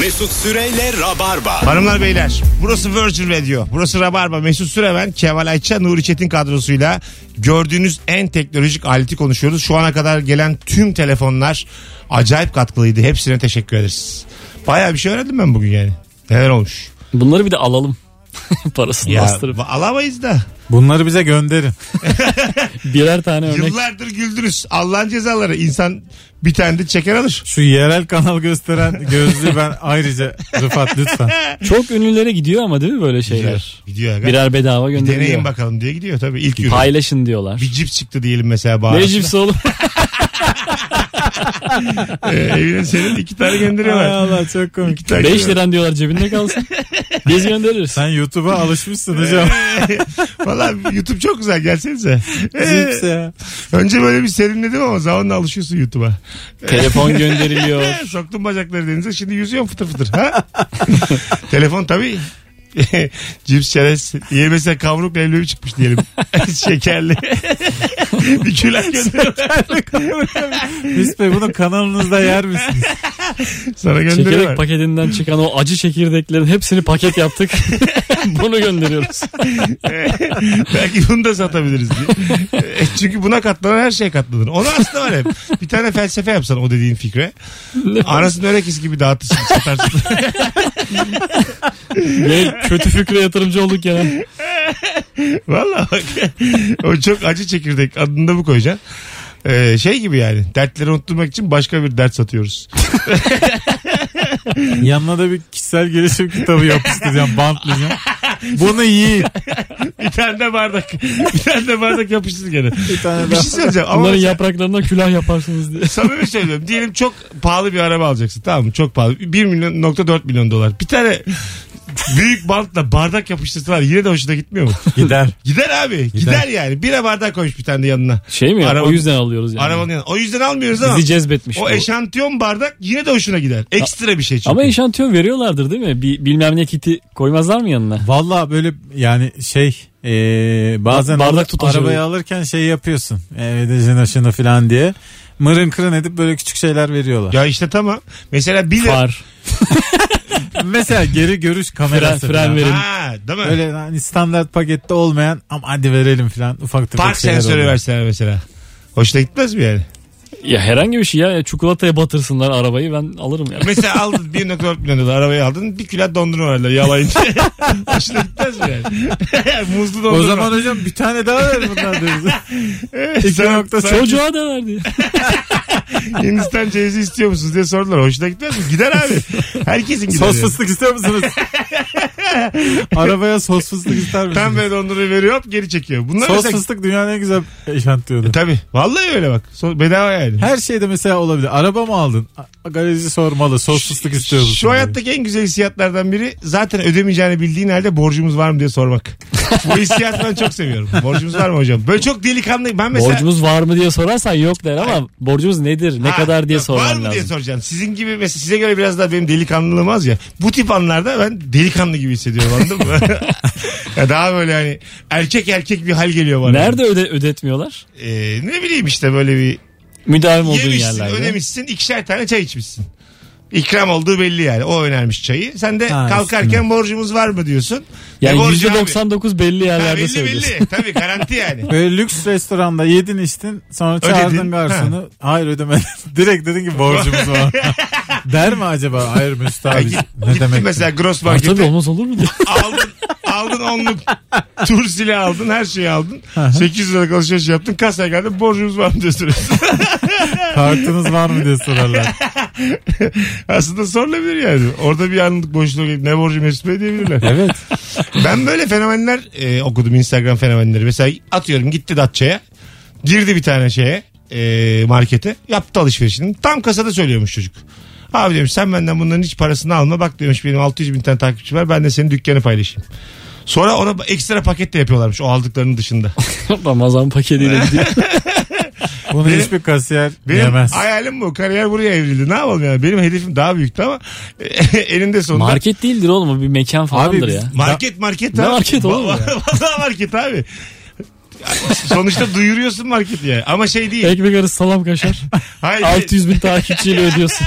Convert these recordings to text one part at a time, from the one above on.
Mesut Süreyle Rabarba. Hanımlar beyler burası Virgin Radio. Burası Rabarba. Mesut Süreven, Kemal Ayça, Nuri Çetin kadrosuyla gördüğünüz en teknolojik aleti konuşuyoruz. Şu ana kadar gelen tüm telefonlar acayip katkılıydı. Hepsine teşekkür ederiz. Baya bir şey öğrendim ben bugün yani. Neler olmuş. Bunları bir de alalım. Parasını Ya bastırıp. alamayız da. Bunları bize gönderin. Birer tane örnek. Yıllardır güldünüz. Allah'ın cezaları. İnsan bir tane de çeker alır. Şu yerel kanal gösteren gözlüğü ben ayrıca Rıfat lütfen. Çok ünlülere gidiyor ama değil mi böyle Gidiyor. şeyler? Gidiyor. aga. Birer bedava bir gönderiliyor. deneyin bakalım diye gidiyor tabii. İlk ürün. Paylaşın diyorlar. Bir cips çıktı diyelim mesela Ne bağırışta. cipsi oğlum? Ee, evine senin iki tane Ay gönderiyorlar. Allah çok komik. İki tane 5 liran diyorlar cebinde kalsın. Biz göndeririz. Sen YouTube'a alışmışsın hocam. Valla YouTube çok güzel gelsenize. Ee, Cips ya. önce böyle bir serinledim ama zamanla alışıyorsun YouTube'a. Telefon gönderiliyor. Soktum bacakları denize şimdi yüzüyorum fıtır fıtır. Ha? Telefon tabii. Cips çerez. Diye mesela kavruk leblebi çıkmış diyelim. Şekerli. bir külah. Biz Bey bunu kanalınızda yer misiniz? Sana Çekirdek gönderiyorlar. paketinden çıkan o acı çekirdeklerin hepsini paket yaptık. Bunu gönderiyoruz. Belki bunu da satabiliriz diye. E, Çünkü buna katlanan her şey katlanır. Onu aslında var hep. Bir tane felsefe yapsan o dediğin fikre. Anasını örekisi gibi dağıtırsın satarsın. Ne kötü fikre yatırımcı olduk ya. Valla bak. o çok acı çekirdek adını da bu koyacaksın. Ee, şey gibi yani dertleri unutturmak için başka bir dert satıyoruz. Yanına da bir kişisel gelişim kitabı yapıştıracağım, bantlayacağım. Bunu yiyin. bir tane de bardak. Bir tane de bardak yapıştır gene. Bir tane Bir daha. şey söyleyeceğim ama Bunların mesela- yapraklarından külah yaparsınız diye. Samimi söylüyorum. Diyelim çok pahalı bir araba alacaksın. Tamam mı? Çok pahalı. 1 milyon nokta 4 milyon dolar. Bir tane büyük bantla bardak yapıştırsalar yine de hoşuna gitmiyor mu? Gider. Gider abi. Gider, yani. Bira bardak koymuş bir tane de yanına. Şey mi? Araba- o yüzden alıyoruz yani. Arabanın yanına. O yüzden almıyoruz ama. Bizi cezbetmiş. O bu. eşantiyon bardak yine de hoşuna gider. Ekstra bir şey çünkü. Ama eşantiyon veriyorlardır değil mi? Bir, bilmem ne kiti koymazlar mı yanına? Valla böyle yani şey e, bazen Bardak al- tutaşı arabayı alırken şey yapıyorsun. Evde jına şını falan diye. Mırın kırın edip böyle küçük şeyler veriyorlar. Ya işte tamam. Mesela 1 lira. Far. Mesela geri görüş kamerası. Fren- fren falan. verin. Ha, değil mi? Öyle hani standart pakette olmayan ama hadi verelim falan ufak tefek Park şeyler sensörü oluyor. verseler mesela. Hoşuna gitmez mi yani? Ya herhangi bir şey ya. Çikolataya batırsınlar arabayı ben alırım yani. Mesela aldın 1.4 milyon dolar arabayı aldın bir kilo dondurma verdiler yalayınca. Hoşuna gitmez mi yani? Muzlu dondurma. O zaman hocam bir tane daha ver bundan deriz. Evet, iki sen- nokta sen Çocuğa da verdi. Hindistan cevizi istiyor musunuz diye sordular. Hoşuna gitmez mi? Gider abi. Herkesin gider. sos yani. fıstık istiyor musunuz? Arabaya sos fıstık ister misiniz? Pembe dondurmayı veriyor hop geri çekiyor. Bunlar Sos mesela... fıstık dünyanın en güzel eşantiyonu. Tabii. Vallahi öyle bak. So- bedava yani. Her şeyde mesela olabilir. Araba mı aldın? Garajcı sormalı. Sos fıstık istiyor musun? Şu hayattaki en güzel hissiyatlardan biri zaten ödemeyeceğini bildiğin halde borcumuz var mı diye sormak. Bu hissiyatı ben çok seviyorum. Borcumuz var mı hocam? Böyle çok delikanlı. Ben mesela... Borcumuz var mı diye sorarsan yok der ama borcumuz nedir? Ne Ha, kadar diye Var sorman mı diye lazım. soracaksın. Sizin gibi mesela size göre biraz daha benim delikanlılığım az ya. Bu tip anlarda ben delikanlı gibi hissediyorum anladın mı? ya daha böyle hani erkek erkek bir hal geliyor bana. Nerede öde ödetmiyorlar? Ee, ne bileyim işte böyle bir Müdavim olduğun yemişsin yerlerde. ödemişsin ikişer tane çay içmişsin. İkram olduğu belli yani. O önermiş çayı. Sen de Ha, kalkarken borcumuz var mı diyorsun. Yani E, borcu abi. %99 belli Ha, yerlerde belli söylüyorsun. belli. Tabii garanti yani. Böyle lüks restoranda yedin içtin sonra çağırdın Ödedin, garsonu. Hayır ödemedin. Direkt dedin ki borcumuz var. Der mi acaba? Hayır Mesut Ya abi. git, ne gittin demek? mesela gross tabii markete olmaz olur mu aldın, aldın onluk tur silahı aldın her şeyi aldın. 800 liralık alışveriş yaptın kasaya geldin borcumuz var mı diye soruyorsun. Kartınız var mı diye sorarlar. Aslında sorulabilir yani. Orada bir anlık boşluğa gelip ne borcu Mesut Bey diyebilirler. Evet. Ben böyle fenomenler e, okudum Instagram fenomenleri. Mesela atıyorum gitti Datça'ya. Girdi bir tane şeye e, markete. Yaptı alışverişini. Tam kasada söylüyormuş çocuk. Abi demiş sen benden bunların hiç parasını alma. Bak demiş benim 600 bin tane takipçi var. Ben de senin dükkanı paylaşayım. Sonra ona ekstra paket de yapıyorlarmış o aldıklarının dışında. Ramazan paketiyle gidiyor. Bunu Benim- hiçbir kasiyer Benim yemez. hayalim bu. Kariyer buraya evrildi. Ne yapalım yani? Benim hedefim daha büyüktü ama elinde sonunda. Market değildir oğlum bir mekan falandır biz- ya. Market market Ne abi. market oğlum ya? Market abi. Sonuçta duyuruyorsun marketi yani. Ama şey değil. Ekmek arası salam kaşar. Hayır. 600 bin takipçiyle ödüyorsun.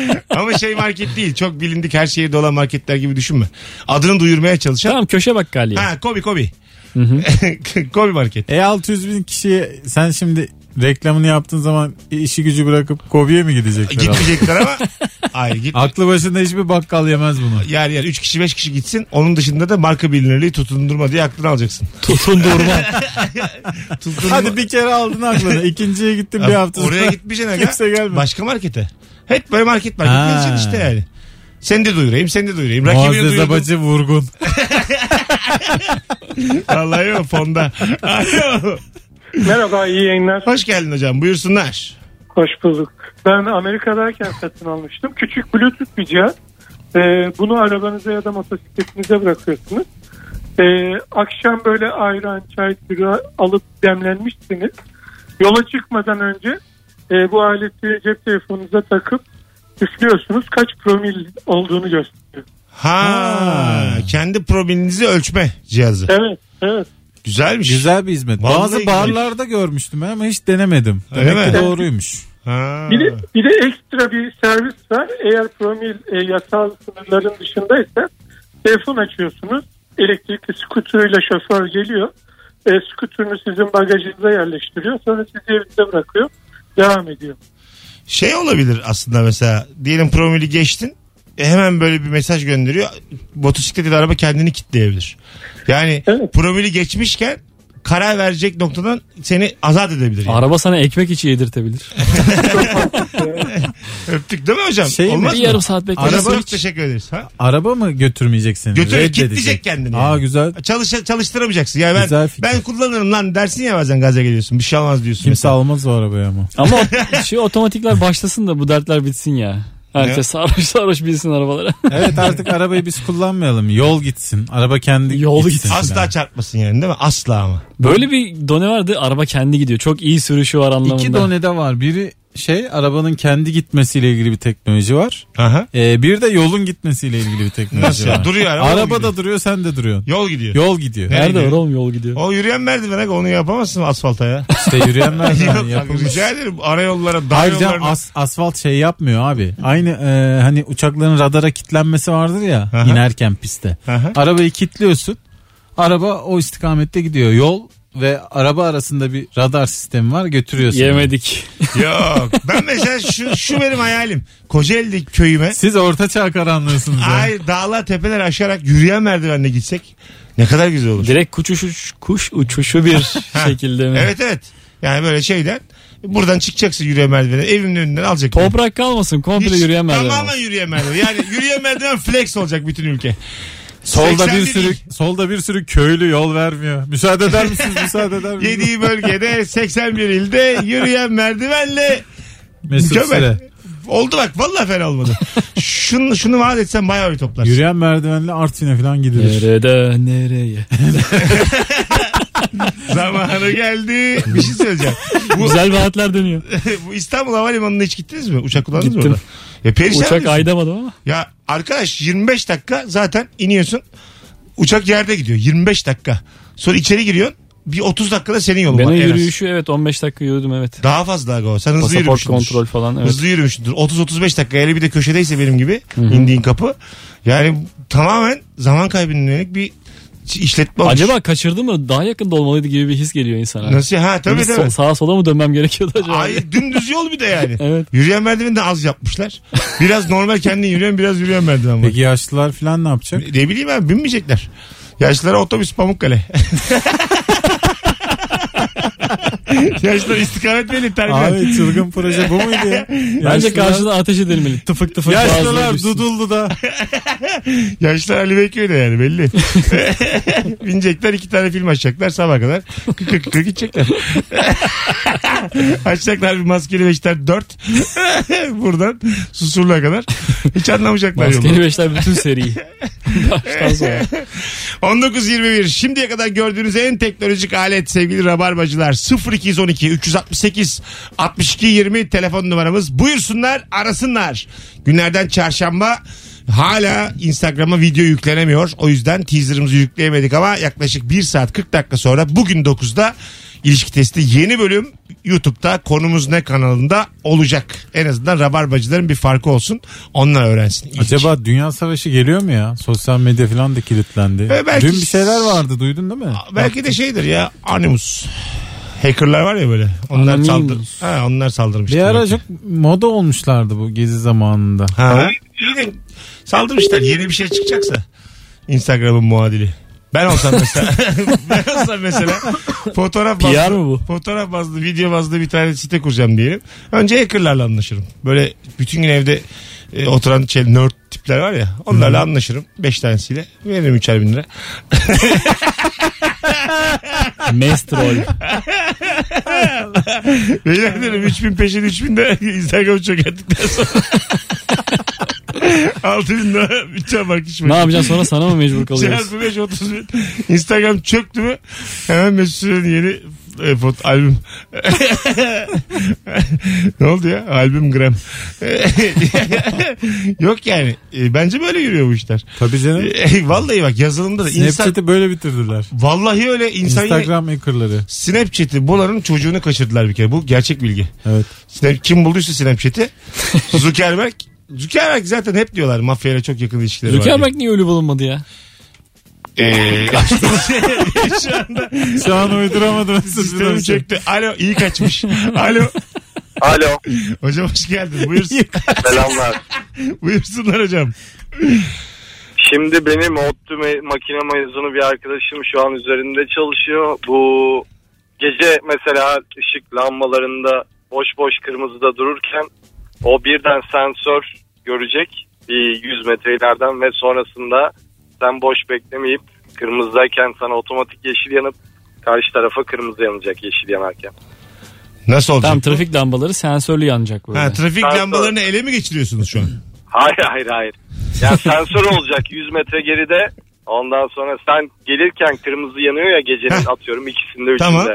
Ama şey market değil. Çok bilindik her şehirde olan marketler gibi düşünme. Adını duyurmaya çalışan. Tamam köşe bakkal ya. Ha Kobi Kobi. Kobi market. E 600 bin kişiye sen şimdi reklamını yaptığın zaman işi gücü bırakıp Kobi'ye mi gidecekler? Gitmeyecekler ama. Hayır git. Aklı başında hiçbir bakkal yemez bunu. Yer yer 3 kişi 5 kişi gitsin. Onun dışında da marka bilinirliği tutundurma diye aklını alacaksın. Tutundurma. Tutundurma. Hadi bir kere aldın aklını. İkinciye gittin bir hafta sonra. Oraya gitmeyeceksin aga. Kimse gelmedi. Başka markete. Hep böyle market market Ha. gezeceksin işte yani. Seni de duyurayım, seni de duyurayım. Rakibini Muazzez duyurdum. Abacı vurgun. Vallahi yok fonda. Alo. Merhaba iyi yayınlar. Hoş geldin hocam buyursunlar. Hoş bulduk. Ben Amerika'dayken satın almıştım. Küçük bluetooth bir cihaz. Ee, bunu arabanıza ya da motosikletinize bırakıyorsunuz. Ee, akşam böyle ayran, çay, bira alıp demlenmişsiniz. Yola çıkmadan önce e, bu aleti cep telefonunuza takıp üflüyorsunuz. Kaç promil olduğunu gösteriyor. Ha, kendi promilinizi ölçme cihazı. Evet, evet. Güzelmiş. Güzel bir hizmet. Vallahi Bazı güzel. barlarda görmüştüm ama hiç denemedim. Öyle Demek mi? ki doğruymuş. Ha. Bir de, bir de ekstra bir servis var. Eğer promil e, yasal sınırların dışındaysa telefon açıyorsunuz. Elektrikli skuterıyla şoför geliyor. E, skuterını sizin bagajınıza yerleştiriyor. Sonra sizi evinize bırakıyor. Devam ediyor. Şey olabilir aslında mesela diyelim promili geçtin. e, hemen böyle bir mesaj gönderiyor. Motosiklet da araba kendini kitleyebilir. Yani Evet. promili geçmişken karar verecek noktadan seni azat edebilir. Yani. Araba sana ekmek içi yedirtebilir. Öptük değil mi hocam? Şey mi? Olmaz bir mı? yarım saat beklersin. Araba hiç. teşekkür ederiz. Ha? Araba mı götürmeyeceksin? Götürür, Reddedecek. kitleyecek kendini. Aa yani. güzel. Çalış, çalıştıramayacaksın. Yani ben, Güzel fikir. ben kullanırım lan dersin ya bazen gaza geliyorsun. Bir şey olmaz diyorsun. Kimse mesela. almaz o arabayı ama. Ama şey otomatikler başlasın da bu dertler bitsin ya. Herkes sarhoş sarhoş bilsin arabalara. Evet artık arabayı biz kullanmayalım. Yol gitsin. Araba kendi Yol gitsin. Asla çarpmasın yani değil mi? Asla ama. Böyle bir done vardı araba kendi gidiyor. Çok iyi sürüşü var anlamında. İki donede var. Biri şey arabanın kendi gitmesiyle ilgili bir teknoloji var. Aha. Ee, bir de yolun gitmesiyle ilgili bir teknoloji Nasıl ya? var. Duruyor araba. Araba da duruyor sen de duruyorsun. Yol gidiyor. Yol gidiyor. Ne? Nerede gidiyor? var oğlum yol gidiyor. O yürüyen merdiven aga, onu yapamazsın asfalta ya. İşte yürüyen merdiven Yok, yapılmış. rica ederim arayollara, dağ Ayrıca yollarına. as- asfalt şey yapmıyor abi. Aynı e, hani uçakların radara kitlenmesi vardır ya Aha. inerken piste. Aha. Arabayı kilitliyorsun. Araba o istikamette gidiyor. Yol ve araba arasında bir radar sistemi var götürüyorsun. Yemedik. Yok. Ben mesela şu, şu benim hayalim. Kocaeli köyüme. Siz orta çağ karanlığısınız. ya. Ay dağlar tepeler aşarak yürüyen merdivenle gitsek ne kadar güzel olur. Direkt kuş, uçuş, kuş uçuşu bir şekilde mi? Evet evet. Yani böyle şeyden buradan çıkacaksın yürüyen merdivene evimin önünden alacak. Toprak kalmasın komple Hiç- yürüyen merdiven. Tamamen yürüyen merdiven. Yani yürüyen merdiven flex olacak bütün ülke. Solda 80 bir sürü değil. solda bir sürü köylü yol vermiyor. Müsaade eder misiniz? Müsaade eder misiniz? Yediği bölgede 81 ilde yürüyen merdivenle Mesut Mükemmel. Süre. Oldu bak vallahi fena olmadı. şunu, şunu vaat etsen bayağı bir toplarsın. Yürüyen merdivenle Artvin'e falan gidilir. Nerede nereye? Zamanı geldi. Bir şey söyleyeceğim. Bu, Güzel vaatler dönüyor. bu İstanbul Havalimanı'na hiç gittiniz mi? Uçak kullandınız mı Gittim. orada? Ya perişan Uçak ediyorsun. aydamadım ama. Ya arkadaş 25 dakika zaten iniyorsun. Uçak yerde gidiyor. 25 dakika. Sonra içeri giriyorsun. Bir 30 dakikada senin yolun var. en az. yürüyüşü evet 15 dakika yürüdüm evet. Daha fazla aga o. Sen hızlı Pasaport yürümüşsündür. kontrol falan evet. Hızlı yürümüşsündür. 30-35 dakika. Hele bir de köşedeyse benim gibi indiğin kapı. Yani tamamen zaman kaybına yönelik bir işletme olmuş. Acaba kaçırdı mı? Daha yakında olmalıydı gibi bir his geliyor insana. Nasıl? Ha tabii Böyle tabii. sağa sola mı dönmem gerekiyordu acaba? Ay dümdüz yol bir de yani. Evet. Yürüyen merdiveni de az yapmışlar. Biraz normal kendin yürüyen biraz yürüyen merdiven var. Peki yaşlılar falan ne yapacak? Ne bileyim abi binmeyecekler. Yaşlılara otobüs Pamukkale. Yaşlılar istikamet belli terbiye. Abi çılgın proje bu muydu ya? Bence karşıda ateş edilmeli. Tıfık tıfık Yaşlılar. Dudullu da. Yaşlılar Ali Beyköy'de yani belli. Binecekler iki tane film açacaklar sabah kadar. Kıkır kıkır gidecekler. Açacaklar bir maskeli beşler dört. Buradan susurluğa kadar. Hiç anlamayacaklar yolu. Maskeli beşler bütün seriyi. Baştan sonra. 19.21 şimdiye kadar gördüğünüz en teknolojik alet sevgili rabarbacılar 0212 368 62 20 telefon numaramız buyursunlar arasınlar günlerden çarşamba hala Instagram'a video yüklenemiyor o yüzden teaserımızı yükleyemedik ama yaklaşık 1 saat 40 dakika sonra bugün 9'da ilişki testi yeni bölüm YouTube'da konumuz ne kanalında olacak. En azından rabarbacıların bir farkı olsun. Onlar öğrensin. İlk. Acaba dünya savaşı geliyor mu ya? Sosyal medya falan da kilitlendi. Ve belki- Dün bir şeyler vardı duydun değil mi? Belki de şeydir ya Animus. Hackerlar var ya böyle. Onlar Anonymous. saldır. Ha, onlar saldırmıştır. Bir ara belki. çok moda olmuşlardı bu gezi zamanında. Ha. Yine saldırmışlar. Yeni bir şey çıkacaksa. Instagram'ın muadili. Ben olsam mesela ben olsam mesela fotoğraf PR bazlı, mı bu? fotoğraf bazlı video bazlı bir tane site kuracağım diyelim. Önce hackerlarla anlaşırım. Böyle bütün gün evde e, oturan şey, nerd tipler var ya onlarla anlaşırım. Beş tanesiyle. Veririm üçer bin lira. Mestrol. Beyler derim 3000 peşin 3000 de Instagram'ı çökerttikten sonra. 6000 lira bütçe bak iş ne yapacaksın sonra sana mı mecbur kalıyoruz? Çarpı 5 30 bin. Instagram çöktü mü hemen Mesut Süren'in yeni e, albüm. ne oldu ya? Albüm gram. Yok yani. E, bence böyle yürüyor bu işler. Tabii canım. E, vallahi bak yazılımda da insan... Snapchat'i böyle bitirdiler. Vallahi öyle insan... yine- Instagram hackerları. Snapchat'i Bolar'ın çocuğunu kaçırdılar bir kere. Bu gerçek bilgi. Evet. Snap, kim bulduysa Snapchat'i? Zuckerberg. Zuckerberg zaten hep diyorlar mafyayla çok yakın ilişkileri var. diye. Zuckerberg niye ölü bulunmadı ya? Ee, şu anda Şu an uyduramadım. özür sistemi dilerim. çöktü. Alo iyi kaçmış. Alo. Alo. Hocam hoş geldin. Buyursun. Selamlar. Buyursunlar hocam. Şimdi benim ODTÜ me- makine mezunu bir arkadaşım şu an üzerinde çalışıyor. Bu gece mesela ışık lambalarında boş boş kırmızıda dururken o birden sensör görecek bir 100 metre ileriden ve sonrasında sen boş beklemeyip kırmızıdayken sana otomatik yeşil yanıp karşı tarafa kırmızı yanacak yeşil yanarken. Nasıl olacak? Tam trafik lambaları sensörlü yanacak böyle. Ha, trafik Sensör. lambalarını ele mi geçiriyorsunuz şu an? Hayır hayır hayır. Yani sensör olacak 100 metre geride. Ondan sonra sen gelirken kırmızı yanıyor ya gecenin Heh. atıyorum ikisinde üçünde. Tamam.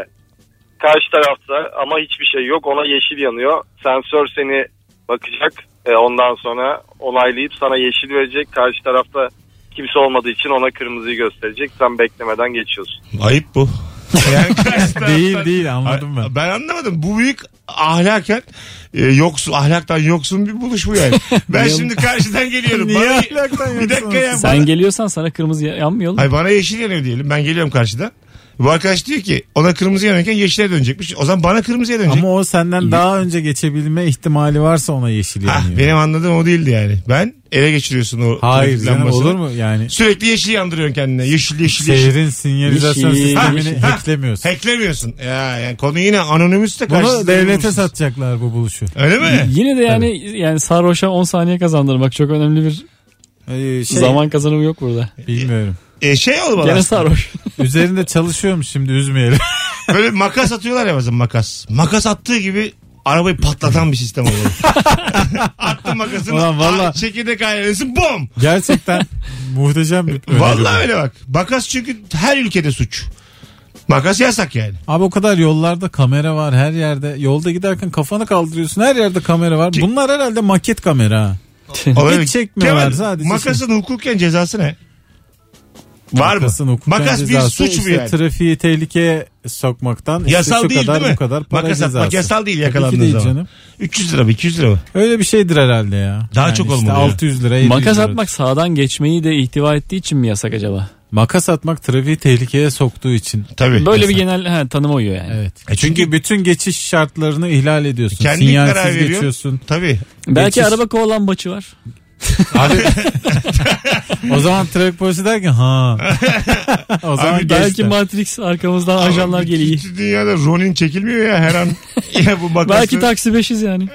Karşı tarafta ama hiçbir şey yok ona yeşil yanıyor. Sensör seni bakacak. E, ondan sonra onaylayıp sana yeşil verecek. Karşı tarafta kimse olmadığı için ona kırmızıyı gösterecek. Sen beklemeden geçiyorsun. Ayıp bu. Yani Değil değil anladım ben. Ben anlamadım. Bu büyük ahlaken e, yoksun, ahlaktan yoksun bir buluş bu yani. Ben şimdi karşıdan geliyorum. Niye Bana- ahlaktan Bir dakika ya. Sen bana- geliyorsan sana kırmızı yanmıyor mu? Hayır bana yeşil yanıyor diyelim. Ben geliyorum karşıdan. Bu arkadaş diyor ki ona kırmızı yanarken yeşile dönecekmiş. O zaman bana kırmızıya dönecek. Ama o senden daha önce geçebilme ihtimali varsa ona yeşil yanıyor. benim anladığım o değildi yani. Ben ele geçiriyorsun o Hayır trafik canım lambasını. olur mu yani? Sürekli yeşil yandırıyorsun kendine. Yeşil yeşil yeşil. Şehrin sinyalizasyon Yeşil. sistemini Ha, hacklemiyorsun. Hacklemiyorsun. Ya, yani konu yine anonimüs de Bunu karşısında devlete bulursunuz. satacaklar bu buluşu. Öyle mi? Yine de yani yani sarhoşa 10 saniye kazandırmak çok önemli bir Ee, şey, zaman kazanımı yok burada. Bilmiyorum. E, şey olmalı Gene aslında. sarhoş. Üzerinde çalışıyormuş şimdi üzmeyelim. Böyle makas atıyorlar ya bazen makas. Makas attığı gibi arabayı patlatan bir sistem oluyor. Attın makasını. Ulan valla- Çekirdek ailesin bom. Gerçekten muhteşem bir öneri Vallahi öyle bak. Makas çünkü her ülkede suç. Makas yasak yani. Abi o kadar yollarda kamera var her yerde. Yolda giderken kafanı kaldırıyorsun her yerde kamera var. Bunlar herhalde maket kamera. Hiç çekmiyorlar sadece. Makasın hukuken cezası ne? Var Makasın mı? Makas bir cezası suç mu işte yani? Trafiği tehlikeye sokmaktan işte Yasal değil kadar değil mi? bu kadar para Makas cezası. atmak yasal değil yakalandığın değil zaman. canım. 300 lira mı 200 lira mı? Öyle bir şeydir herhalde ya. Daha çok işte olmalı ya. 600 lira 700 Makas lira. atmak sağdan geçmeyi de ihtiva ettiği için mi yasak acaba? Makas atmak trafiği tehlikeye soktuğu için. Tabii. Böyle bir genel he, tanıma uyuyor yani. Evet. E çünkü- çünkü, bütün geçiş şartlarını ihlal ediyorsun. Kendin Sinyalsiz karar veriyorsun. geçiyorsun. Tabii. Belki Geçiş- araba kovalan baçı var. Abi o zaman trafik polisi der ki ha. o zaman Abi Belki de. Matrix arkamızdan ajanlar Ama geliyor. bütün Dünyada Ronin çekilmiyor ya her an. ya bu makası. Belki taksi 500 yani.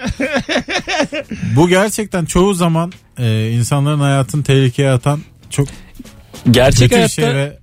Bu gerçekten çoğu zaman e, insanların hayatını tehlikeye atan çok Gerçek hayatta şey ve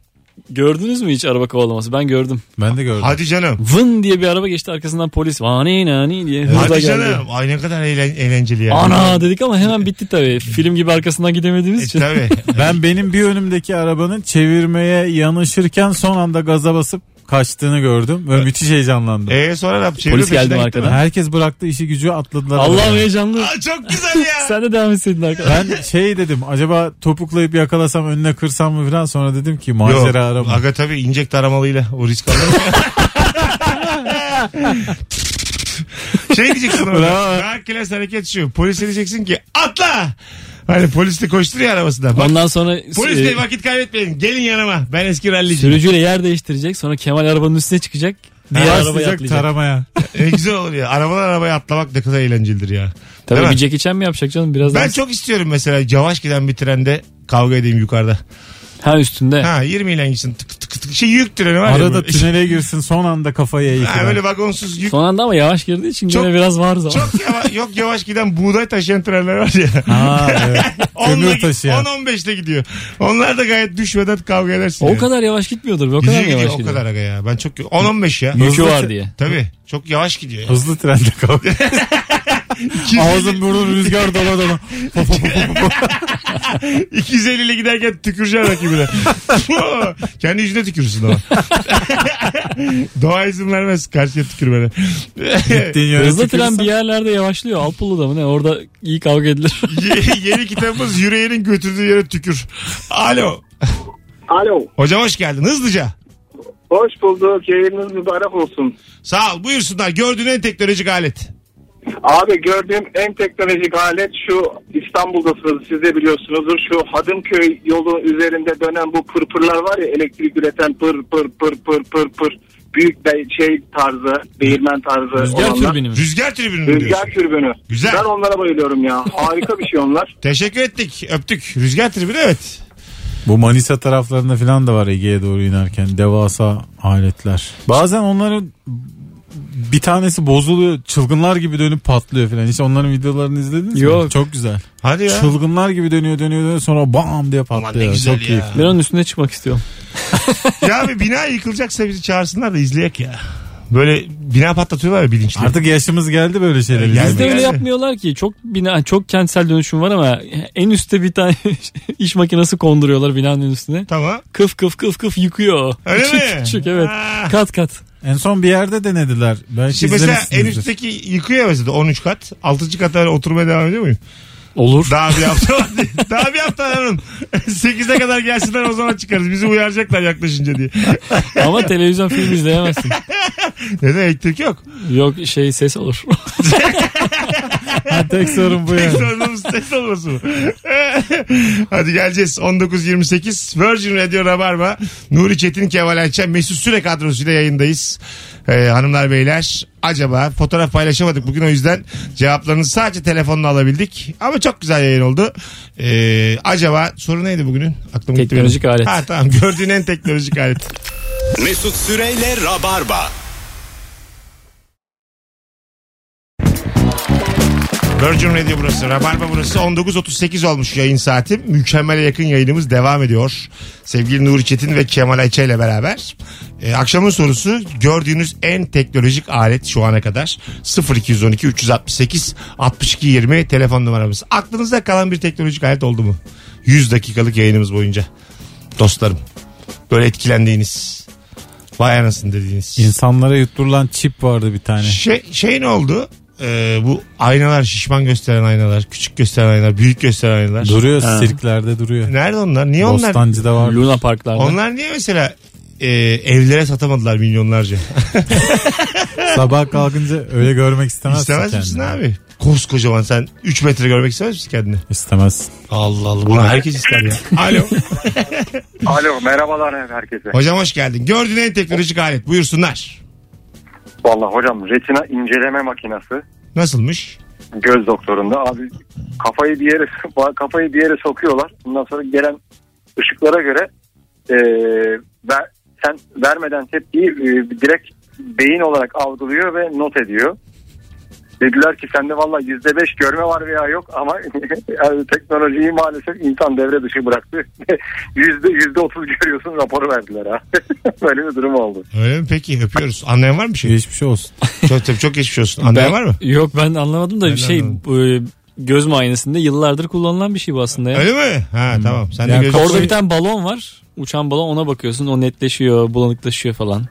gördünüz mü hiç araba kovalaması? Ben gördüm. ben de gördüm. Hadi canım. Vın diye bir araba geçti arkasından polis. Vani nani diye hızla Hadi geldi. canım. Ay ne kadar eğlen- eğlenceli yani. Ana dedik ama hemen bitti tabii. Film gibi arkasından gidemediğimiz E, için. tabii. Ben benim bir önümdeki arabanın çevirmeye yanaşırken son anda gaza basıp kaçtığını gördüm. Böyle müthiş heyecanlandım. E sonra ne yaptı? Polis geldi peşinden arkadan. mi? Herkes bıraktı işi gücü atladılar. Allah'ım arabaya. heyecanlı. Aa, çok güzel ya. Sen de devam etseydin arkadaşlar. Ben şey dedim acaba topuklayıp yakalasam önüne kırsam mı falan sonra dedim ki macera arama. Aga tabii inecek taramalıyla o risk alır şey diyeceksin ona. Daha klas hareket şu. Polise diyeceksin ki atla. Hani polis de koşturuyor arabasında. Bak, Ondan sonra polis e, bey vakit kaybetmeyin. Gelin yanıma. Ben eski ralliciyim. sürücüyle yer değiştirecek. Sonra Kemal arabanın üstüne çıkacak. Diğer arabaya Başlayacak atlayacak. taramaya. Ne güzel olur ya. Arabadan arabaya atlamak ne kadar eğlencelidir ya. Tabii Değil mi? bir Jackie Chan mi yapacak canım biraz Ben daha? çok istiyorum mesela yavaş giden bir trende kavga edeyim yukarıda. Ha üstünde. Ha 20 ile gitsin tık tık tık. Şey yük treni var ya. Arada böyle. tünele girsin son anda kafaya eğitir. Ha, böyle vagonsuz yük. Son anda ama yavaş girdiği için Çok- gene biraz var zaman. Çok yavaş, yok yavaş giden buğday taşıyan trenler var ya. Ha evet. Kömür taşıyan. 10-15'te gidiyor. Onlar da gayet düşmeden kavga edersin. O yani. kadar yavaş gitmiyordur. be, O Gidiyor kadar mı gidiyor yavaş o gidiyor? kadar aga ya. Ben çok 10-15 ya. Yükü Hızlı var diye. Tabii. Çok yavaş gidiyor. Ya. Hızlı trende kavga. 250, Ağzın burnun rüzgar dala dala. 250 ile giderken tüküreceksin rakibine. Kendi yüzüne tükürürsün ama. Doğa izin vermez karşıya tükürmene. Gittiğin yere Hızlı tren bir yerlerde yavaşlıyor. Alpulu'da mı ne? Orada iyi kavga edilir. Ye- Yeni kitabımız yüreğinin götürdüğü yere tükür. Alo. Alo. Hocam hoş geldin. Hızlıca. Hoş bulduk. Yayınınız mübarek olsun. Sağ ol. Buyursunlar. Gördüğün en teknolojik alet. Abi gördüğüm en teknolojik alet şu İstanbul'dasınız siz de biliyorsunuzdur. Şu Hadımköy yolu üzerinde dönen bu pırpırlar var ya elektrik üreten pır pır pır pır pır pır. Büyük şey tarzı, değirmen tarzı Rüzgar olanlar. türbini mi? Rüzgar tribünü mü Rüzgar diyorsun? türbünü. Güzel. Ben onlara bayılıyorum ya. Harika bir şey onlar. Teşekkür ettik. Öptük. Rüzgar tribünü evet. Bu Manisa taraflarında falan da var Ege'ye doğru inerken devasa aletler. Bazen onların bir tanesi bozuluyor çılgınlar gibi dönüp patlıyor falan. Hiç onların videolarını izlediniz mi? Yok. Çok güzel. Hadi ya. Çılgınlar gibi dönüyor dönüyor dönüyor sonra bam diye Aman ne patlıyor. güzel Çok ya. keyifli. Ben onun üstüne çıkmak istiyorum. ya abi bina yıkılacaksa bizi çağırsınlar da izleyek ya. Böyle bina patlatıyorlar ya bilinçli. Artık yaşımız geldi böyle şeyler. Geldi. Bizde öyle geldi. yapmıyorlar ki. Çok bina, çok kentsel dönüşüm var ama en üstte bir tane iş makinesi konduruyorlar binanın üstüne. Tamam. Kıf kıf kıf kıf yıkıyor. Öyle küçük mi? küçük evet. Ha. Kat kat. En son bir yerde denediler. Belki Şimdi mesela en izlemişsinizdir. üstteki yıkıyor mesela 13 kat. 6. kata oturmaya devam ediyor muyum? Olur. Daha bir hafta var. Daha bir hafta var oğlum. 8'e kadar gelsinler o zaman çıkarız. Bizi uyaracaklar yaklaşınca diye. ama televizyon film izleyemezsin. Neden elektrik yok? Yok şey ses olur. Ha, tek sorun bu yani. Sorunumuz ses olması mı? Hadi geleceğiz. 19.28 Virgin Radio Rabarba. Nuri Çetin Kemal Ayça Mesut Süre kadrosuyla yayındayız. Ee, hanımlar beyler acaba fotoğraf paylaşamadık bugün o yüzden cevaplarınızı sadece telefonla alabildik. Ama çok güzel yayın oldu. Ee, acaba soru neydi bugünün? Aklım gitti Teknolojik benim. alet. Ha tamam gördüğün en teknolojik alet. Mesut Süreyle Rabarba. Virgin Radio burası. Rabarba burası. 19.38 olmuş yayın saati. Mükemmele yakın yayınımız devam ediyor. Sevgili Nuri Çetin ve Kemal Ayça ile beraber. Ee, akşamın sorusu gördüğünüz en teknolojik alet şu ana kadar. 0212 368 62 20 telefon numaramız. Aklınızda kalan bir teknolojik alet oldu mu? 100 dakikalık yayınımız boyunca. Dostlarım. Böyle etkilendiğiniz. Vay anasını dediğiniz. İnsanlara yutturulan çip vardı bir tane. Şey, şey ne oldu? Ee, bu aynalar şişman gösteren aynalar, küçük gösteren aynalar, büyük gösteren aynalar. Duruyor Ha. sirklerde duruyor. Nerede onlar? Niye onlar? Bostancı'da var. Luna Parklarda. Onlar niye mesela e, evlere satamadılar milyonlarca? Sabah kalkınca öyle görmek istemezsin İstemez kendini. misin abi? Koskocaman sen 3 metre görmek istemez misin kendini? İstemez. Allah Allah. Bunu herkes ister ya. Alo. Alo merhabalar herkese. Hocam hoş geldin. Gördüğün en teknolojik alet. Buyursunlar. Vallahi hocam retina inceleme makinesi Nasılmış? göz doktorunda abi kafayı bir yere kafayı bir yere sokuyorlar. Bundan sonra gelen ışıklara göre e, ver, sen vermeden tepkiyi e, direkt beyin olarak algılıyor ve not ediyor. Dediler ki sende valla yüzde beş görme var veya yok ama yani teknolojiyi maalesef insan devre dışı bıraktı. Yüzde yüzde otuz görüyorsun raporu verdiler ha. Böyle bir durum oldu. Öyle mi? Peki öpüyoruz. Anlayan var mı bir şey? Geçmiş olsun. çok, tabii çok geçmiş olsun. Anlayan Ben- var mı? Yok ben anlamadım da Ben de şey anlamadım. bu, e, göz muayenesinde yıllardır kullanılan bir şey bu aslında ya. Öyle mi? Ha tamam. Sen de Yani göz- Orada bir tane balon var. Uçan balon ona bakıyorsun. O netleşiyor, bulanıklaşıyor falan.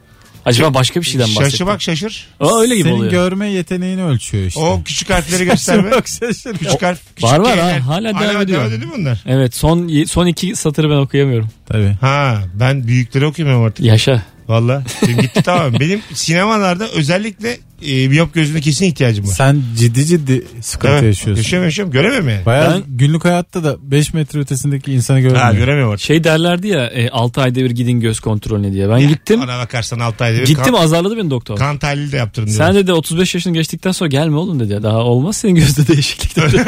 Acaba başka bir şeyden bahsettim. Şaşı bak şaşır. Aa, öyle gibi Senin oluyor. görme yeteneğini ölçüyor işte. O küçük harfleri gösterme. Bak şaşır. küçük harf. Küçük Var var ha, hala devam ediyor. Devam ediyor mu bunlar? Evet son son iki satırı ben okuyamıyorum. Tabii. Ha ben büyükleri okuyamıyorum artık. Yaşa. Valla. Gitti tamam. Benim sinemalarda özellikle e, miyop gözüne kesin ihtiyacım var. Sen ciddi ciddi sıkıntı Evet, yaşıyorsun. Yaşıyorum yaşıyorum. Göremiyorum yani. Bayağı Ben- günlük hayatta da 5 metre ötesindeki insanı Ha, görmüyor. göremiyorum artık. Şey derlerdi ya 6 ayda bir gidin göz kontrolüne diye. Ben gittim. Ona bakarsan 6 ayda bir Gittim kan, azarladı beni doktor. kan tahlili de yaptırın diyor. Sen dedi 35 yaşını geçtikten sonra gelme oğlum dedi. Daha olmaz senin gözde değişiklik dedi.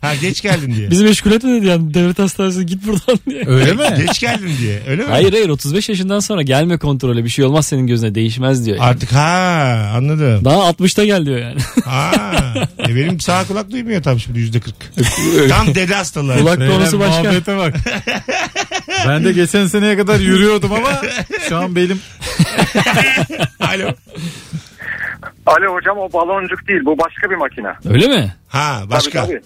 ha geç geldin diye. Bizi meşgul etme dedi yani devlet hastanesi git buradan diye. Öyle mi? Geç geldin diye. Öyle mi? Hayır hayır 35 yaşından sonra gelme kontrole bir şey olmaz senin gözüne değişmez diyor. Yani. Artık ha anladım. Daha 60'ta gel diyor yani. Ha, e benim sağ kulak duymuyor tam şimdi yüzde kırk. Tam dede hastalığı. Kulak konusu başka. muhabbete bak. ben de geçen seneye kadar yürüyordum ama şu an belim Alo. Alo hocam o baloncuk değil bu başka bir makine. Öyle mi? Ha başka. Tabii, tabii.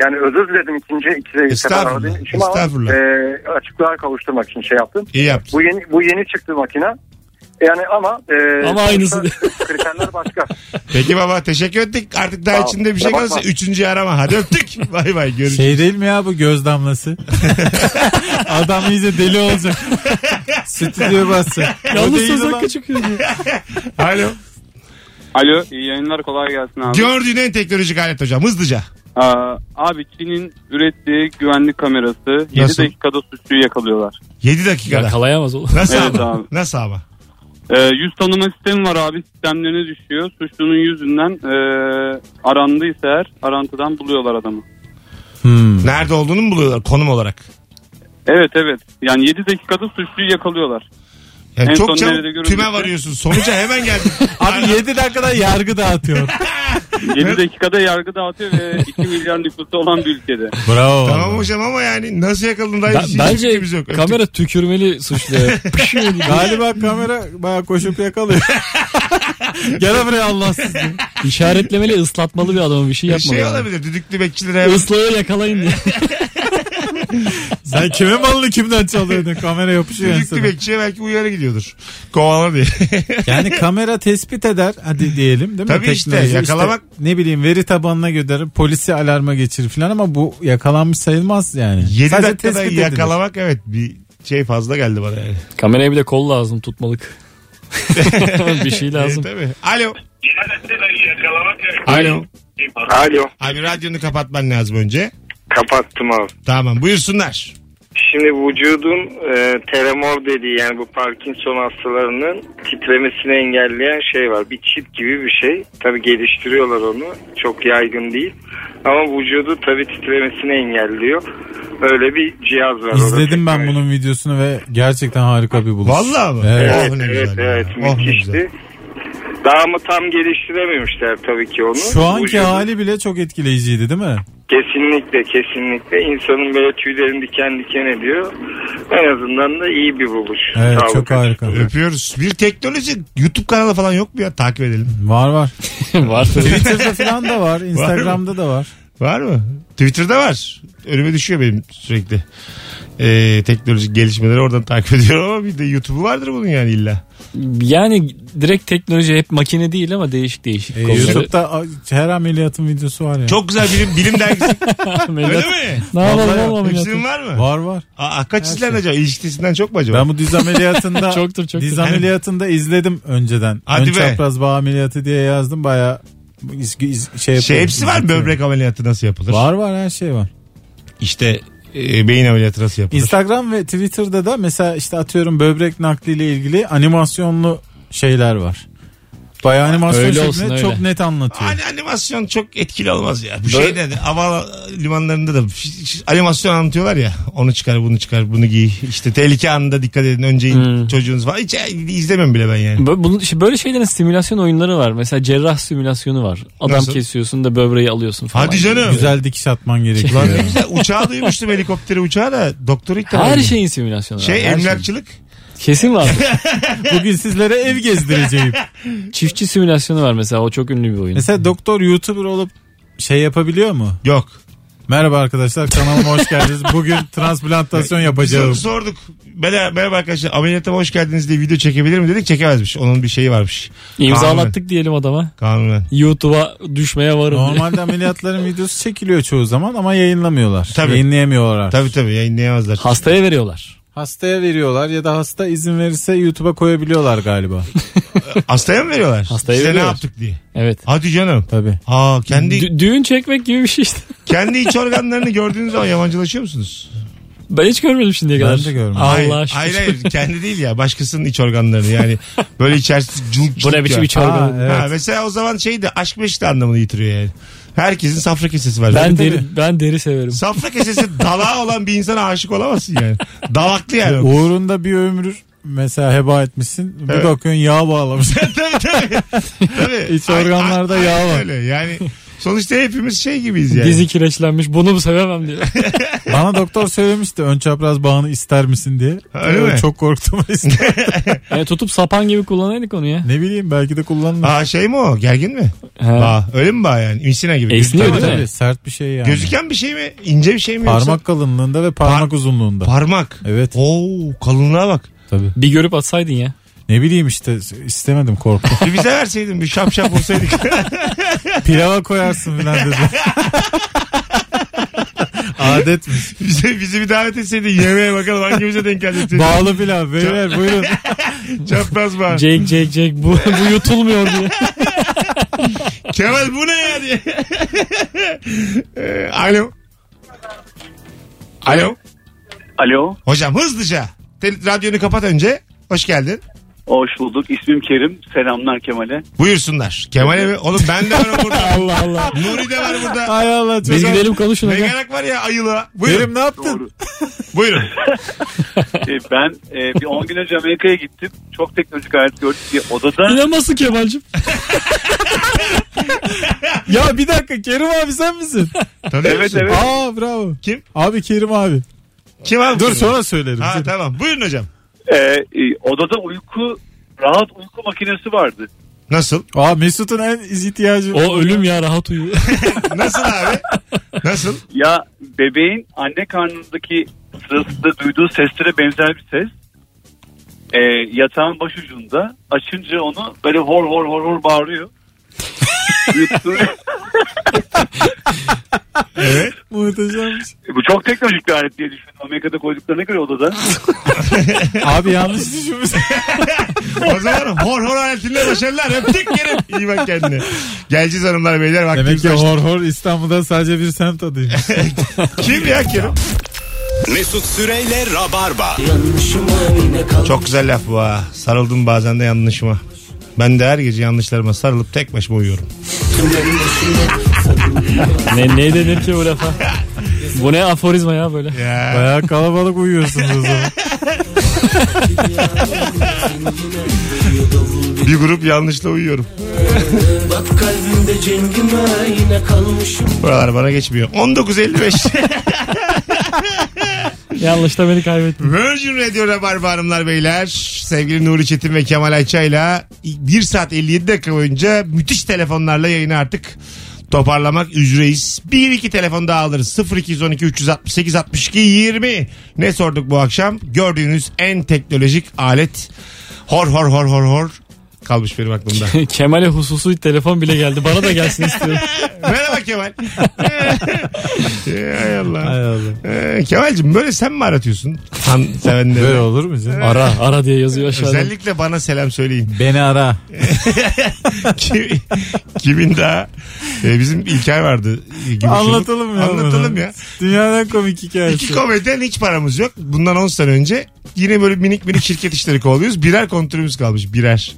Yani özür diledim ikinci iki sefer Estağfurullah, için ama estağfurullah. e, açıklığa kavuşturmak için şey yaptım. İyi yaptın. Bu yeni bu yeni çıktı makine. Yani ama e, Ama aynısı kriterler başka. Peki baba teşekkür ettik. Artık daha Sağ ol. içinde bir şey Kusura kalırsa üçüncüyü arama. Hadi öptük. bay bay görüşürüz. şey değil mi ya bu göz damlası? Adam iyice deli olacak. Stüdyoya basacak. O Yalnız söz hakkı çıkıyor diyor. Alo. Alo iyi yayınlar kolay gelsin abi. Gördüğün en teknolojik alet hocam hızlıca. Aa, abi Çin'in ürettiği güvenlik kamerası 7 Nasıl? dakikada suçluyu yakalıyorlar. 7 dakikada. Yakalayamaz oğlum. Nasıl Evet ama? abi. Nasıl ama? Ee, yüz tanıma sistemi var abi sistemlerine düşüyor. Suçlunun yüzünden e, arandıysa eğer arantıdan buluyorlar adamı. Hmm. Nerede olduğunu mu buluyorlar konum olarak? Evet evet yani 7 dakikada suçluyu yakalıyorlar. Yani En çok son çabuk nerede görüldüyse- tüme varıyorsun. Sonuca hemen geldin. Abi 7 dakikada yargı dağıtıyor. 7 dakikada yargı dağıtıyor ve 2 milyar nüfusu olan bir ülkede. Bravo. Tamam hocam ama yani nasıl yakaladın daha Ben- hiç bence yok. Kamera tükürmeli diye. Galiba kamera baya koşup yakalıyor. Gel buraya Allahsız diye. İşaretlemeli ıslatmalı bir adamın bir şey Bir yapmalı. şey olabilir. Düdüklü bekçilere Islağı yakalayın diye. Sen kime malını kimden çalıyordun? Kamera yapışıyor düdüklü ensene. bekçiye belki uyarı gidiyordur. Kovala diye. Yani kamera tespit eder hadi diyelim değil mi? Tabii işte, Teknoloji yakalamak- ne bileyim veri tabanına gönder polisi alarma geçirir falan ama bu yakalanmış sayılmaz yani. 7 Sadece dakikada tespit edilir. yakalamak evet bir şey fazla geldi bana yani. Kameraya bir de kol lazım tutmalık. bir şey lazım. Evet, tabii. Alo. Alo. Alo Abi radyonu kapatman lazım önce. kapattım abi. Tamam buyursunlar. Şimdi vücudun e, tremor dediği yani bu Parkinson hastalarının titremesini engelleyen şey var. Bir çip gibi bir şey. Tabi geliştiriyorlar onu. Çok yaygın değil. Ama vücudu tabi titremesini engelliyor. Öyle bir cihaz var. İzledim ben bunun videosunu ve gerçekten harika bir buluş. Vallahi mı? Evet. Evet Oh, ne evet güzel ya. evet Oh, ne müthişti. güzel. Daha mı tam geliştirememişler tabii ki onu. Şu anki Vücudu- hali bile çok etkileyiciydi değil mi? Kesinlikle kesinlikle insanın böyle tüylerini diken diken ediyor. En azından da iyi bir buluş. Evet Sağlık çok harika. Öpüyoruz. Bir teknoloji YouTube kanalı falan yok mu ya? Takip edelim. Var var. Var. Twitter'da falan da var. Instagram'da da var. Var mı? Twitter'da var. Önüme düşüyor benim sürekli. Ee, teknolojik gelişmeleri oradan takip ediyorum ama bir de YouTube'u vardır bunun yani illa. Yani direkt teknoloji hep makine değil ama değişik değişik Ee, konuları. YouTube'da her ameliyatın videosu var ya. Çok güzel bilim, bilim dergisi. Öyle mi? Ne yapalım Vallahi oğlum ameliyatı? Hepsinin var mı? Var var. Aa, kaç Her izlendi şey. acaba? İlişkisinden çok mu acaba? Ben bu diz ameliyatında Çoktur, çoktur. diz ameliyatında izledim önceden. Hadi Ön be. çapraz bağ ameliyatı diye yazdım baya iz, iz- şey şey yapıyorum, hepsi var böbrek ameliyatı nasıl yapılır? Var var her şey var. İşte e, beyin ameliyatı nasıl yapılır? Instagram ve Twitter'da da mesela işte atıyorum böbrek nakliyle ilgili animasyonlu şeyler var. Bayağı animasyon Öyle olsun, öyle. çok net anlatıyor. Hani animasyon çok etkili olmaz ya. Bu Böyle- şeyde de hava limanlarında da animasyon anlatıyorlar ya. Onu çıkar bunu çıkar bunu giy. İşte tehlike anında dikkat edin önce in Hmm. çocuğunuz falan. Hiç e, izlemem bile ben yani. Bö- Bunun, işte böyle şeylerin simülasyon oyunları var. Mesela cerrah simülasyonu var. Adam Nasıl? kesiyorsun da böbreği alıyorsun falan. Hadi canım. Güzel dikiş atman gerekiyor. Lan ne güzel. Uçağı duymuştum helikopteri uçağı da doktoru ilk Her şeyin simülasyonu Şey var. Emlakçılık. Kesin var. Bugün sizlere ev gezdireceğim. Çiftçi simülasyonu var mesela. O çok ünlü bir oyun. Mesela doktor YouTuber olup şey yapabiliyor mu? Yok. Merhaba arkadaşlar kanalıma hoş geldiniz. Bugün transplantasyon yapacağım. Biz sorduk. Merhaba, merhaba arkadaşlar ameliyatıma hoş geldiniz diye video çekebilir mi dedik çekemezmiş. Onun bir şeyi varmış. İmzalattık diyelim adama. Kanunen. YouTube'a düşmeye varım diye. Normalde ameliyatların videosu çekiliyor çoğu zaman ama yayınlamıyorlar. Tabii. Yayınlayamıyorlar. Tabii tabii yayınlayamazlar. Hastaya veriyorlar. Hastaya veriyorlar ya da hasta izin verirse YouTube'a koyabiliyorlar galiba. Hastaya mı veriyorlar? Hastaya Size ne veriyorlar. yaptık diye. Evet. Hadi canım. Tabii. Aa kendi Dü- düğün çekmek gibi bir şey işte. kendi iç organlarını gördüğünüz zaman yabancılaşıyor musunuz? Ben hiç görmedim şimdiye kadar. Ben de görmedim. hayır, Allah aşkına. hayır hayır kendi değil ya başkasının iç organlarını yani böyle içerisi culuk Bu ne biçim iç organı? Aa, evet. Ha, mesela o zaman şey de aşk meşte anlamını yitiriyor yani. Herkesin safra kesesi var. Ben deri, ben deri severim. Safra kesesi dalağı olan bir insana aşık olamazsın yani. Dalaklı yani. Uğrunda bir ömür mesela heba etmişsin. Bir Evet. bakıyorsun yağ bağlamış. tabii tabii. tabii. İç organlarda Ay- ay- yağ var. Öyle yani. Sonuçta hepimiz şey gibiyiz yani. Dizi kireçlenmiş bunu mu sevemem diye. Bana doktor söylemişti ön çapraz bağını ister misin diye. Öyle Ee, mi? Çok korktum. Yani tutup sapan gibi kullanaydık onu ya. ne bileyim belki de kullanılır. Aa şey mi o? Gergin mi? He. Bağ. Öyle mi bağ yani? Misina gibi. Esniyor değil mi? Sert bir şey yani. Gözüken bir şey mi? İnce bir şey mi yoksa? Parmak kalınlığında ve parmak Par- uzunluğunda. Parmak. evet Oo kalınlığa bak. tabii. Bir görüp atsaydın ya. Ne bileyim işte istemedim korktum. Bir bize verseydin bir şap şap olsaydık. Pilava koyarsın filan dedi. Adetmiş. bize, bizi bir davet etseydin yemeğe bakalım hangimize denk gelecek. Bağlı pilav beyler buyurun. Çapraz bağ. Jake Jake Jake bu, bu yutulmuyor diye. Kemal bu ne ya diye. Ee, Alo. Alo. Alo, Hocam hızlıca. Te- radyonu kapat önce. Hoş geldin. Hoş bulduk. İsmim Kerim. Selamlar Kemal'e. Buyursunlar. Kemal'e mi? Oğlum ben de varım burada. Allah Allah. Nuri de var burada. Hay Allah Biz gidelim konuşun Ne gerek var ya ayılığa. Buyurun. Kerim ne yaptın? Doğru. Buyurun. Ee, ben e, bir 10 gün önce Amerika'ya gittim. Çok teknolojik alet gördük bir odada. İnanmasın Kemal'cim. Ya bir dakika Kerim abi sen misin? Tanıyor Evet, musun? evet. Aa bravo. Kim? Abi Kerim abi. Kim abi? Dur sonra söylerim. Ha tamam. Buyurun hocam. Ee, e, odada uyku, rahat uyku makinesi vardı. Nasıl? Aa Mesut'un en ihtiyacı. O ölüm ya rahat uyu. Nasıl abi? Nasıl? Ya bebeğin anne karnındaki sırasında duyduğu seslere benzer bir ses. Ee, yatağın başucunda açınca onu böyle hor hor hor hor bağırıyor. Yuttu- Evet. Muhteşemmiş. Bu çok teknolojik bir alet diye düşündüm. Amerika'da koyduklarına göre odada. Abi yanlış düşünmüşsün. O zaman hor hor aletinde başarılar. Öptük Kerim. İyi bak kendine. Geleceğiz hanımlar beyler. Demek Vaktimiz ki kaçtı. hor hor İstanbul'da sadece bir semt adıymış. Kim ya Kerim? Mesut Süreyle Rabarba. Çok güzel laf bu ha. Sarıldım bazen de yanlışıma. Ben de her gece yanlışlarıma sarılıp tek başıma uyuyorum. ne, ne denir ki bu lafa? Bu ne aforizma ya böyle. Ya. Bayağı kalabalık uyuyorsunuz o zaman. Bir grup yanlışla uyuyorum. Bak kalbimde cengime yine kalmışım Buralar bana geçmiyor. 19.55. Yanlışta beni kaybettin. Virgin Radio Rabarba hanımlar beyler. Sevgili Nuri Çetin ve Kemal Ayça'yla 1 saat 57 dakika boyunca müthiş telefonlarla yayını artık toparlamak üzereyiz. Bir iki telefon daha alırız. 0212 368 62 20. Ne sorduk bu akşam? Gördüğünüz en teknolojik alet. Hor hor hor hor hor. Kalmış benim aklımda. Kemal'e hususi telefon bile geldi. Bana da gelsin istiyorum. Merhaba Kemal. Hay Allah. Hay Allah. Ee, Kemal'cim böyle sen mi aratıyorsun? Han sevenleri. Böyle olur mu canım? Ara ara diye yazıyor aşağıda. Özellikle bana selam söyleyin. Beni ara. Kim, kimin daha? Ee, bizim İlker vardı. Gümüşoluk. Anlatalım ya. Anlatalım bunu. ya. Dünyanın komik hikayesi. İki komedyen hiç paramız yok. Bundan 10 sene önce yine böyle minik minik şirket işleri kovalıyoruz. Birer kontürümüz kalmış. Birer.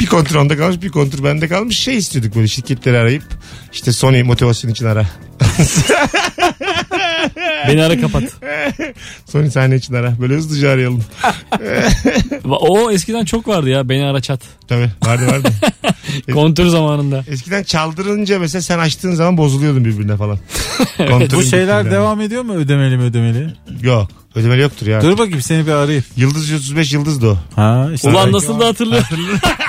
Bir kontür onda kalmış bir kontür bende kalmış. Şey istiyorduk böyle şirketleri arayıp işte Sony motivasyon için ara. Beni ara kapat. Sony sahne için ara. Böyle hızlıca arayalım. O eskiden çok vardı ya. Beni ara çat. Tabii vardı vardı. Kontür zamanında. Eskiden çaldırınca mesela sen açtığın zaman bozuluyordun birbirine falan. Bu Kontürün şeyler devam ediyor mu ödemeli mi ödemeli? Yok. Ödemeli yoktur ya. Dur bakayım seni bir arayayım. Yıldız 35 yıldız o. Ha işte. Ulan nasıl da hatırlıyor.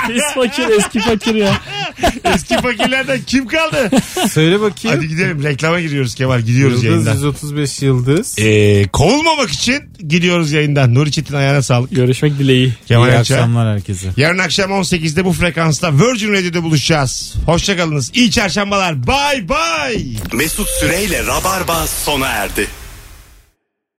Pis fakir eski fakir ya. Eski fakirlerden kim kaldı? Söyle bakayım. Hadi gidelim reklama giriyoruz Kemal gidiyoruz Yıldız yayından. 135 yıldız. Ee, kovulmamak için gidiyoruz yayından. Nuri Çetin ayağına sağlık. Görüşmek dileği. Kemal İyi Ayça. akşamlar herkese. Yarın akşam 18'de bu frekansta Virgin Radio'da buluşacağız. Hoşçakalınız. İyi çarşambalar. Bye bye. Mesut Süreyle Rabarba sona erdi.